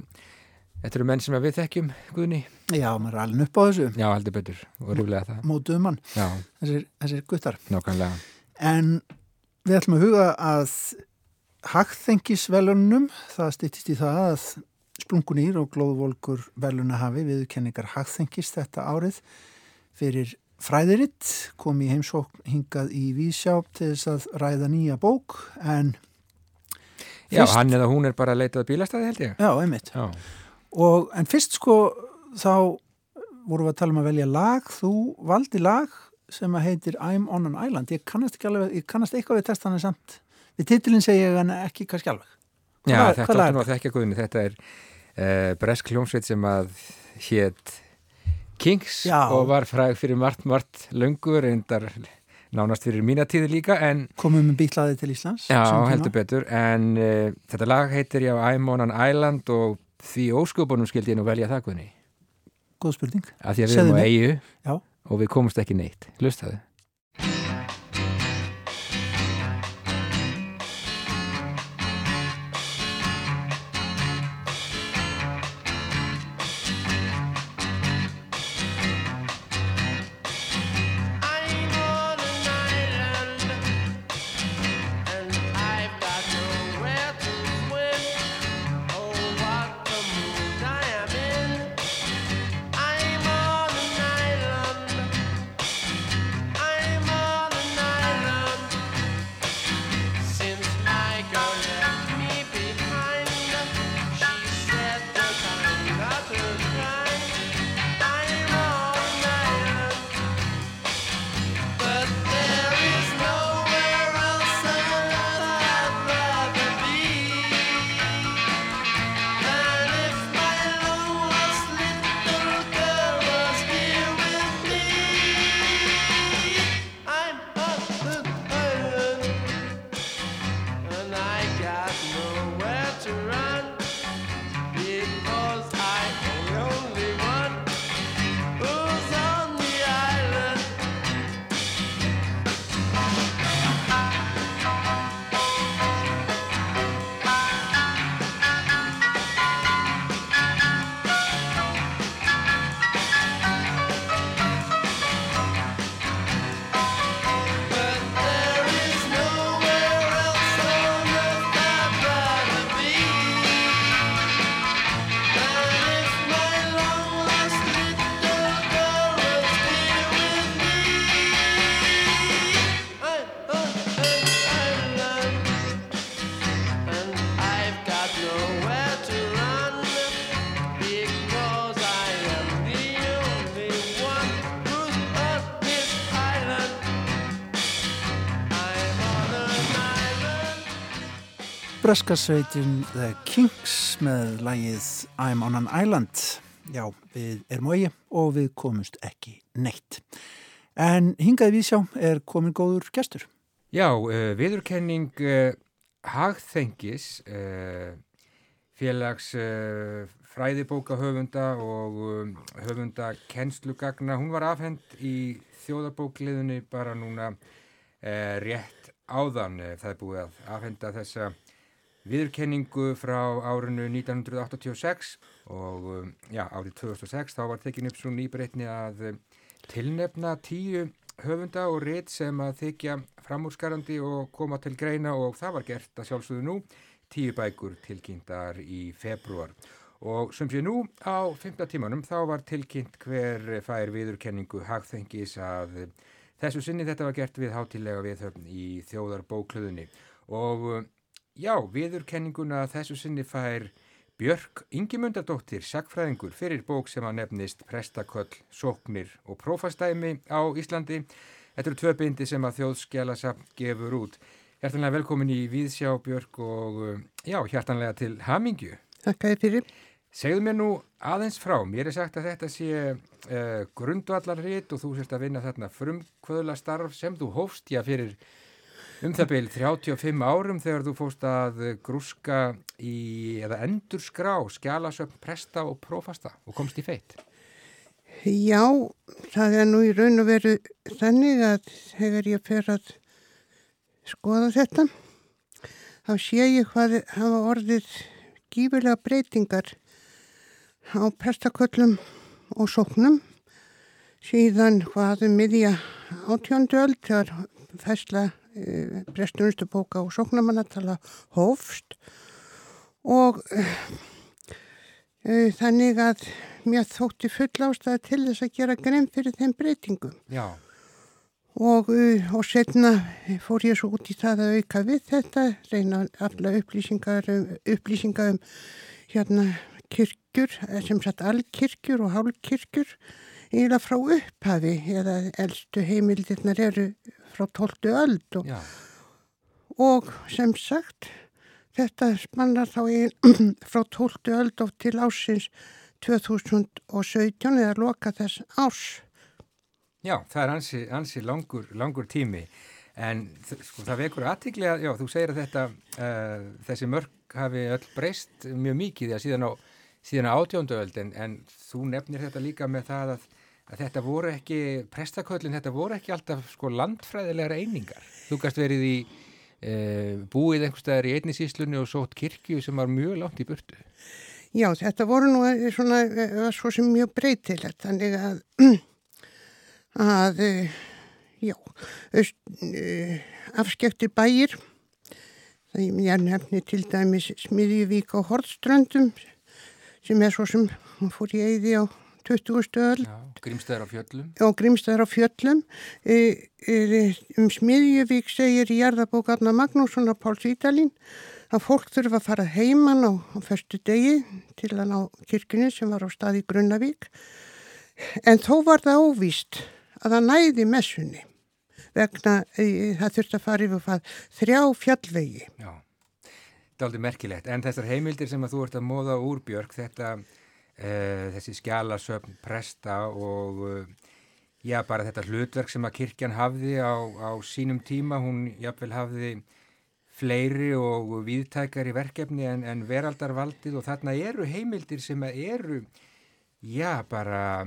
þetta eru menn sem við þekkjum, Guðni. Já, maður er alveg upp á þessu. Já, heldur betur, og rúlega það. Mótuðu mann, þessir, þessir guttar. Nákvæmlega. En við ætlum að huga að hagþengisvelunum, það stýttist í það að splungunýr og glóðvolkur veluna hafi viðkenningar hagþengis þetta árið fyrir fræðiritt kom í heimsókn hingað í Vísjá til þess að ræða nýja bók en Já, fyrst, hann eða hún er bara að leitað bílastæði held ég. Já, einmitt. Já. Og, En fyrst sko þá vorum við að tala um að velja lag. Þú valdi lag sem að heitir I'm on an island. Ég kannast ekki alveg, ég kannast eitthvað við testanir samt við titilin segja ég en ekki kannski alveg. Já, hvað, þetta er nú að þekka guðinu þetta er uh, Bresk hljómsveit sem að hétt Kings Já. og var fræg fyrir margt, margt löngur, reyndar nánast fyrir mínatíði líka en komum við býtlaði til Íslands Já, heldur betur, en uh, þetta lag heitir já I'm on an island og því ósköpunum skildi ég nú velja það, Guðni góð spurning. Af því að við erum á eigu og við komumst ekki neitt. Lustaðu. Braskasveitin The Kings með lagið I'm on an Island. Já, við erum á eigi og við komumst ekki neitt. En hingaði við sjá er komin góður gestur. Já, uh, viðurkenning uh, Hagþengis, uh, félags fræðibókahöfunda og höfunda kennslugagna, hún var afhend í þjóðabókliðunni bara núna rétt áðan. Það er búið að afhenda þessa viðurkenningu frá árinu 1986 og um, já, árið 2006 þá var tekin upp svo nýbreytni að um, tilnefna tíu höfunda og rétt sem að þykja framúrskarandi og koma til greina og það var gert að sjálfsögðu nú tíu bækur tilkynntar í februar og sem sé nú á 15 tímanum þá var tilkynnt hver fær viðurkenningu hagþengis að þessu sinni. Þetta var gert við hátilega viðhöfn í þjóðarbókluðunni og já, viðurkenninguna þessu sinni fær Björk Ingimundardóttir, sakfræðingur fyrir bók sem að nefnist Prestaköll, Sóknir og Prófastæmi á Íslandi. Þetta eru tvö bindi sem að þjóðskjálasafn gefur út. Hjartanlega velkomin í Víðsjá Björk og uh, já, hjartanlega til Hamingju. Þakka þér fyrir. Segðu mér nú aðeins frá, mér er sagt að þetta sé uh, grundvallarrit og þú sérst að vinna þarna frumkvöðla starf sem þú hófst, já fyrir um það byl 35 árum þegar þú fóst að grúska í, eða endur skrá, skjálasöfn, presta og prófasta og komst í feitt. Já, það er nú í raun og veru þannig að þegar ég fer að skoða þetta, þá sé ég hvað hafa orðið gífilega breytingar á prestaköllum og sóknum síðan hvað um miðja átjóndu öll þegar fæsla e, prestunstu bóka og sóknamannatala hófst og e, þannig að mér þótti full ástæða til þess að gera grein fyrir þeim breytingum. Já, og, uh, og setna fór ég svo út í það að auka við þetta, reyna alla upplýsingar um, upplýsingar um hérna kirkjur, eh, sem sagt alkirkjur og hálkirkjur, eiginlega frá upphafi eða eldstu heimildirnar eru frá 12. öld og, og sem sagt þetta spannar þá ein, frá 12. öld og til ásins 2017 eða loka þess árs. já, það er ansi, ansi langur, langur tími. En sko, það vekur aðtikli að, já, þú segir að þetta, uh, þessi mörg hafi öll breyst mjög mikið síðan á síðan átjóndu öld en, en þú nefnir þetta líka með það að, að þetta voru ekki, prestaköllin þetta voru ekki alltaf sko landfræðilegar einingar. Þú gast verið í e, búið einhverstaðar í einni síslunni og sótt kirkju sem var mjög langt í burtu. Já, þetta voru nú eh, svona, eh, var svo sem mjög breytilegt, þannig að, að, eh, já, afskektir bæir, það ég nefni til dæmis Smiðjuvík á Hortströndum, sem er svo sem, fór í eyði á 20. öll, Já, grímstæðar á fjöllum. og grímstæðar á fjöllum. E, e, um Smiðjuvík segir í jarðabók Arna Magnússon og Páls Ídalín að fólk þurfa að fara heiman á, á förstu degi til að ná kirkjunni sem var á stað í Grunnavík. En þó var það óvíst að það næði messunni vegna e, það þurfti að fara yfir það þrjá fjallvegi. Já, þetta er aldrei merkilegt. En þessar heimildir sem að þú ert að móða úr Björk, þetta, uh, þessi skjálasöfn, presta og uh, já, bara þetta hlutverk sem að kirkjan hafði á, á sínum tíma, hún jafnvel hafði fleiri og viðtækari verkefni en, en veraldarvaldið og þarna eru heimildir sem eru, já, bara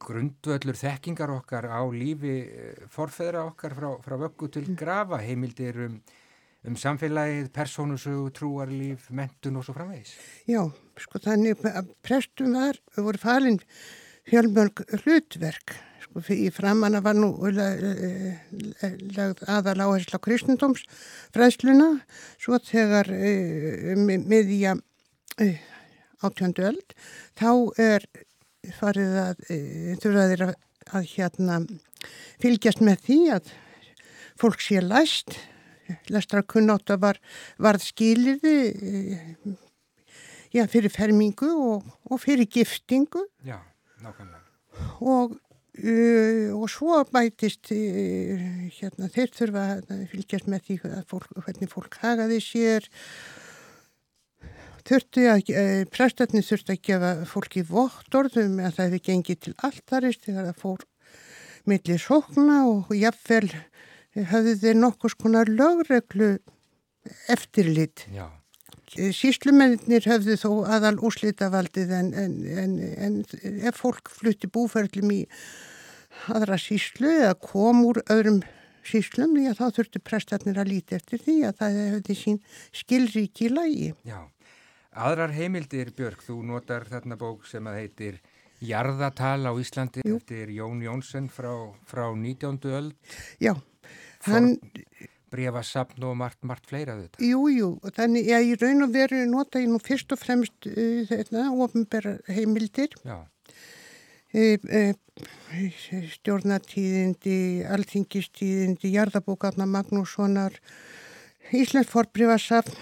grundvöllur þekkingar okkar á lífi eh, forfeðra okkar frá, frá vöggu til grafa, heimildir um um samfélagið, persónusögu, trúarlíf, mentun og svo framvegis. Já, sko þannig að prestum var, voru falin fjölmörg hlutverk. Sko í framanna var nú lagð aðal áherslu á kristendóms fræðsluna, svo þegar e, miðja e, átjöndu öld, þá er farið að e, þurfaðir að, að hérna fylgjast með því að fólk sé læst, lestra kunnáta var, varð skilirði já, fyrir fermingu og, og fyrir giftingu. Já, nákvæmlega. og, uh, og svo bætist uh, hérna, þeir þurfa að fylgjast með því fólk, hvernig fólk hagaði sér. Uh, prestarnir þurfti að gefa fólki vottorðum að það hefði gengið til alltarist þegar það fór millir sókna og jafnvel höfðu þeir nokkus konar lögreglu eftirlit. Já, Síslumennir höfðu þó aðal úrslitavaldið en, en, en, en ef fólk flutti búferlum í aðra síslu eða kom úr öðrum síslum, já þá þurftu prestarnir að líti eftir því að það hefði sín skilríki í lagi. já. Aðrar heimildir, Björk, þú notar þarna bók sem að heitir Jarðatal á Íslandi Jú. eftir Jón Jónsson frá, frá 19. öld, Já, hann, brefasapn og margt, margt fleira þetta. jú, jú, þannig, já, í raun og veru nota ég nú fyrst og fremst uh, þetta, ofinbæra heimildir Já, e, e, stjórnatíðindi, alþingistíðindi, jarðabókarna Magnússonar, Íslands forbrifasafn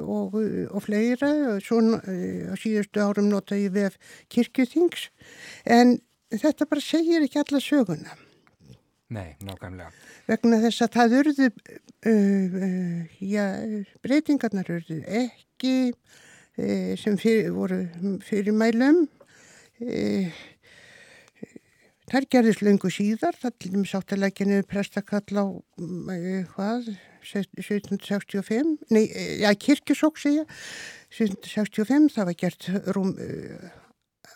og, og fleira. Svo á síðustu árum nota ég vef kirkjuþings en þetta bara segir ekki alla söguna nei, nákvæmlega. vegna þess að það urðu, uh, uh, já, breytingarnar urðu ekki uh, sem fyrir, voru fyrir mælum. Uh, þær gerðist löngu síðar, það til dæmis átt að leggja niður prestakall á, uh, hvað, 1765, nei, uh, já, kirkjusók segja, 1765, það var gert rúm uh,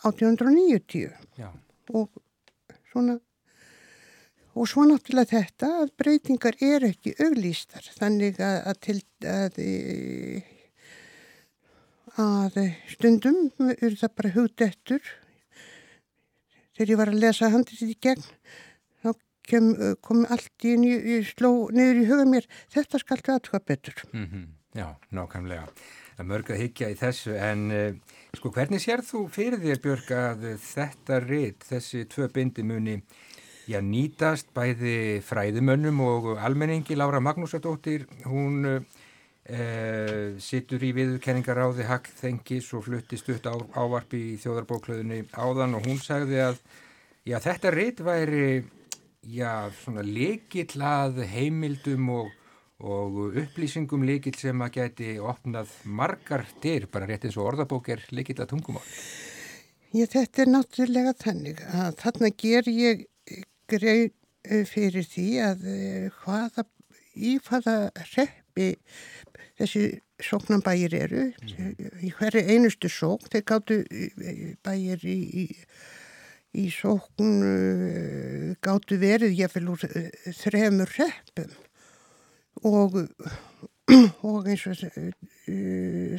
1890 Já, og svona og svo náttúrulega þetta að breytingar eru ekki auglýstar. Þannig að, að til að, e, að stundum eru það bara hugdettur. Þegar ég var að lesa handið í gegn þá kem, kom allt í ég sló niður í huga mér þetta skal það aðtöka betur. Mm já, nákvæmlega. Það er mörg að higgja í þessu en uh, sko hvernig sér þú fyrir þér Björk að þetta rít, þessi tvö bindi muni já, nýtast bæði fræðumönnum og almenningi Lára Magnúsadóttir, hún uh, situr í viðurkenningaráði Hackþengis og fluttist upp á, ávarpi í þjóðarbóklöðunni áðan og hún sagði að já, þetta rít væri já, svona leikill að heimildum og og upplýsingum líkill sem að geti opnað margar dyr, bara rétt eins og orðabók er líkill að tungumál. Já, þetta er náttúrulega þannig að þarna ger ég greið eh, fyrir því að eh, hvaða, í hvaða reppi þessi sóknambægir eru. Í hverju einustu sókn þeir gáttu eh, bægir í, í, í sókn gáttu verið jáfnvel úr þremur reppum og og eins og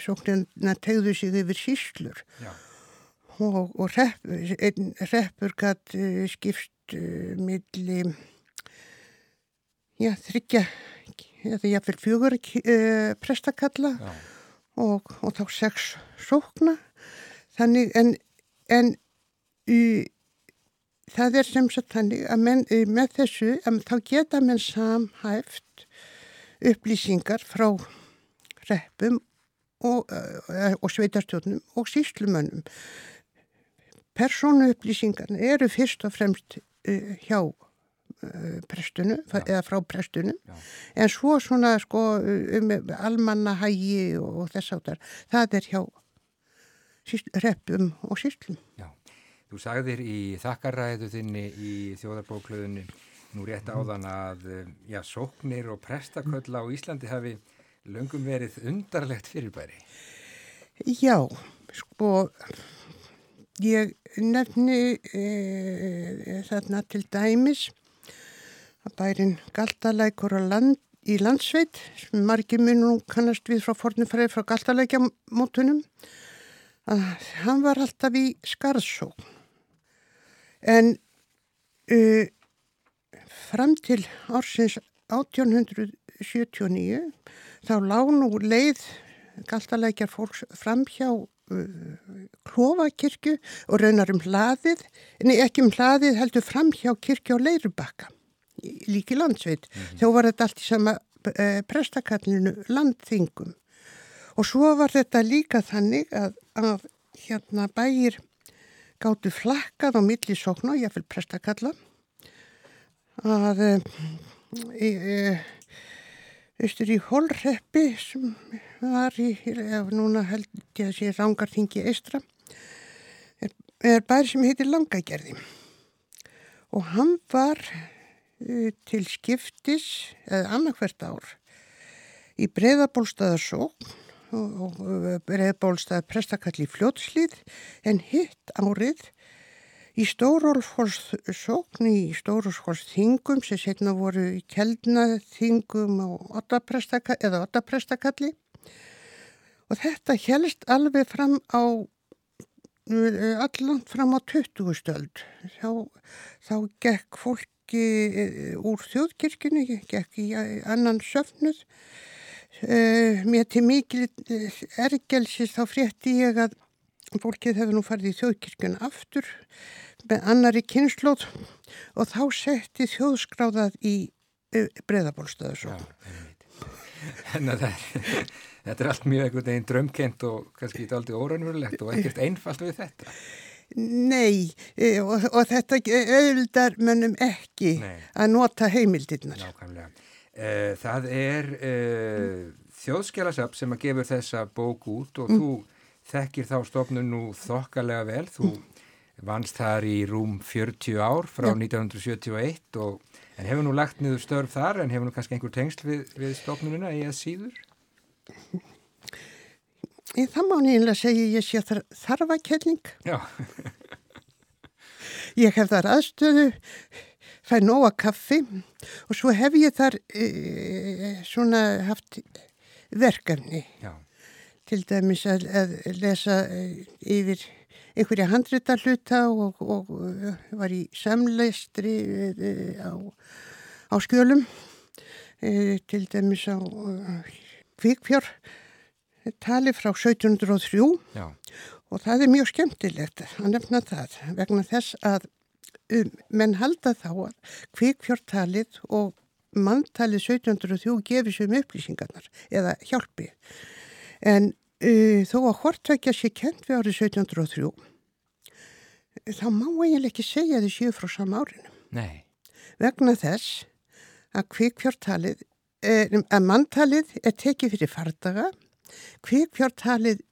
sóknina tegðu sig yfir síslur Já. og, og repp, einn reppur gætt skipst milli já, þryggja eða jáfnvel fjögur uh, prestakalla Já. og, og þá sex sókna þannig en, en uh, það er sem sagt þannig að menn, uh, með þessu að þá geta menn samhæft upplýsingar frá reppum og, uh, og sveitarstjórnum og síslumönnum persónu upplýsingarna eru fyrst og fremst hjá uh, prestunu, eða frá prestunum. Já. en svo svona sko um almannahægi og, þess áttar, það er hjá reppum og síslum Já, þú sagðir í þakkaræðu þinni í þjóðarbóklöðunni nú rétt áðan að eh, já, sóknir og prestaköll á Íslandi hafi löngum verið undarlegt fyrirbæri. Já, sko, ég nefni e, þarna til dæmis að bærin Galtalækur land, í landsveit, sem margir mun nú kannast við frá fornumfræði frá Galtalækjamótunum, að hann var alltaf í skarðsók. En uh, fram til ársins 1879 þá lág nú leið galtalækjar fólks fram hjá klófakirkju og raunar um hlaðið, nei ekki um hlaðið heldur fram hjá kirkju á Leirubakka, líki landsveit. Þó var þetta allt í sama uh, prestakallinu landþingum. Og svo var þetta líka þannig að, að hérna bæir gáttu flakkað á milli sókna, ég vil prestakalla, að e, e, austur í Hólreppi sem var í, ef núna held ég að sé Rangarþingi Eistra, er, er bær sem heitir Langagerði. Og hann var e, til skiptis, eða annarkvert ár, í breyðabólstaðarsókn og, og breyðabólstaða prestakall í fljótslið, en hitt árið Í Stórólfsfólksókn, í Stórólfsfólksþingum sem setna voru í ottaprestaka, eða ottaprestakalli og þetta helst alveg fram á allant fram á 20. stöld. Þá, þá gekk fólki eh, úr þjóðkirkjunni, gekk í annan söfnuð. Mér til mikil ergelsis þá frétti ég að fólkið hefur nú farið í þjóðkirkjun aftur með annari kynnslóð og þá setti þjóðskráðað í breðabólstöðu svo. Þannig að það er, þetta er allt mjög einhvern veginn drömkent og kannski aldrei órannverulegt og ekkert einfalt við þetta. Nei, e, og, og þetta auðvildar mönnum ekki Nei. að nota heimildirnar. Nákvæmlega. Eh, Það er uh, þjóðskjálasafn sem að gefur þessa bók út og þú þekkir þá stofnun nú þokkalega vel. Þú vannst þar í rúm 40 ár frá 1971 og, en hefur nú lagt niður störf þar en hefur nú kannski einhver tengsl við, við stofnununa í að síður? Í það má nýjanlega segja ég sé þar þarfakelling. Já, Ég hef þar aðstöðu, fæ nóga kaffi og svo hef ég þar e, svona haft verkefni. já, til dæmis að, að lesa eh, yfir einhverja handrita hluta og, og, og var í samleistri eh, á, á skjölum eh, til dæmis á kvikfjár tali frá 1703 já, og það er mjög skemmtilegt að nefna það vegna þess að um, menn halda þá að kvikfjártalið og manntalið 1703 gefið sem upplýsingarnar eða hjálpi. En þó að hortvækja sé kent við árið 1703 þá má eiginlega ekki segja því séu frá sama árinu. Nei, vegna þess að kvikfjártalið, eh, að manntalið er tekið fyrir fardaga, kvikfjártalið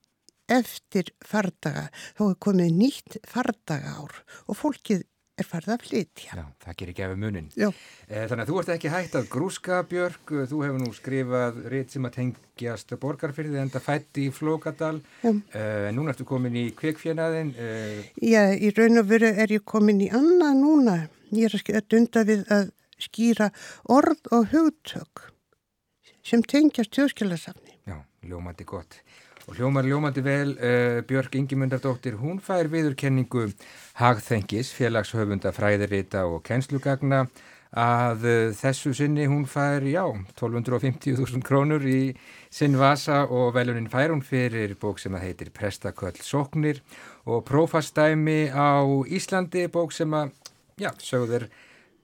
eftir fardaga, þá er komið nýtt fardaga ár og fólkið er farið að flytja. Já, það gerir af munin. Já. Eh, Þannig að þú ert ekki hægt að grúska Björg, þú hefur nú skrifað rétt sem að tengjast borgarfyrði enda fætt í Flókadal. Eh, en núna ertu komin í kvikfjörnaðin, uh, Já, í raun og veru er ég komin í annað núna. Ég er að dunda við að skýra orð og hugtök sem tengjast þjóðskilasafni. já, ljómandi gott. Og hljómar ljómandi vel, uh, Björg Ingimundardóttir, hún fær viðurkenningu Hagþengis, félagshöfunda fræðirita og kennslugagna að uh, þessu sinni hún fær, já, 1250.000 krónur í sinn vasa og velunin fær hún fyrir bók sem að heitir Prestaköll Sóknir og prófastæmi á Íslandi, bók sem að, já, sögður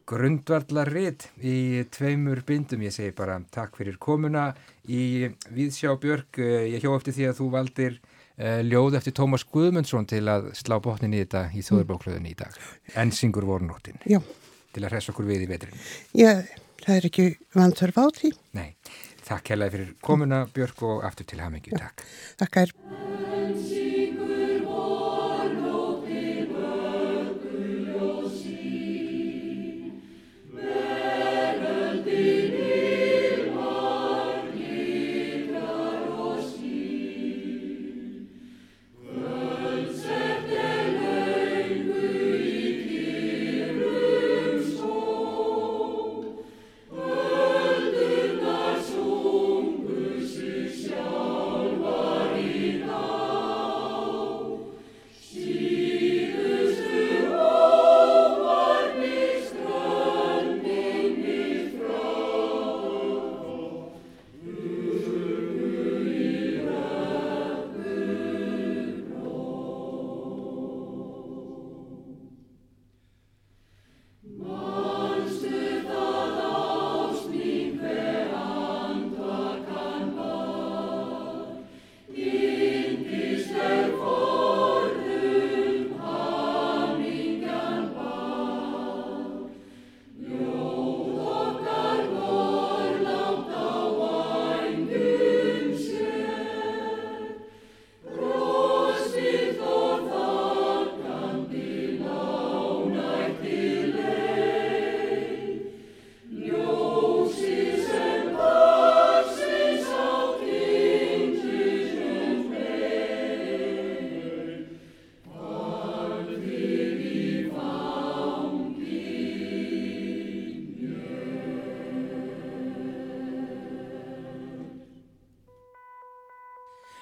grundvallarrit í tveimur bindum. Ég segi bara takk fyrir komuna í Víðsjá Björg. Eh, Ég hjó eftir því að þú valdir uh, ljóð eftir Tómas Guðmundsson til að slá botnin í þetta í þjóðurbóklöðunni í dag. Ensingur vornóttin Já, til að hressa okkur við í veturinn. já, það er ekki á því. Nei, takk hérlega fyrir komuna Björg og aftur til hamingju. Takk. Þakka er.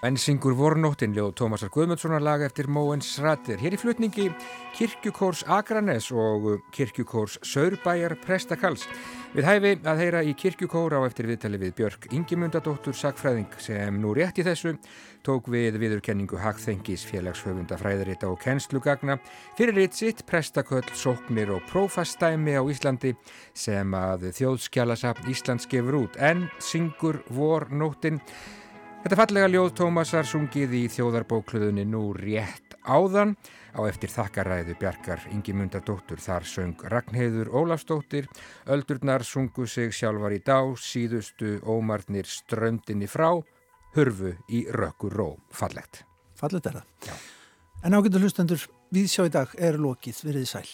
Ensingur vornóttin ljóð Tómasar Guðmundssonar lag eftir Móens Sratir. Hér í flutningi Kirkjukórs Akranes og Kirkjukórs Saurbæjar Prestakals. Við hæfi að heyra í Kirkjukór á eftir viðtali við Björk Ingimundadóttur Sakfræðing sem nú rétt í þessu tók við viðurkenningu Hagþengis félagshöfunda fræðarita og kennslugagna fyrir eitt sitt Prestaköll, Sóknir og Prófastæmi á Íslandi sem að þjóðskjálasafn Íslands gefur út en syngur vornóttin Þetta fallega ljóð Tómasar sungið í þjóðarbókluðunni nú rétt áðan á eftir þakkaræðu Bjarkar Ingimundardóttur þar söng Ragnheiður Ólafsdóttir öldurnar sungu sig sjálfar í dá síðustu ómarnir ströndinni frá hurfu í rökkur ró fallegt. Fallet er það. En ágættu hlustendur, við sjá í dag er lokið, verið sæl.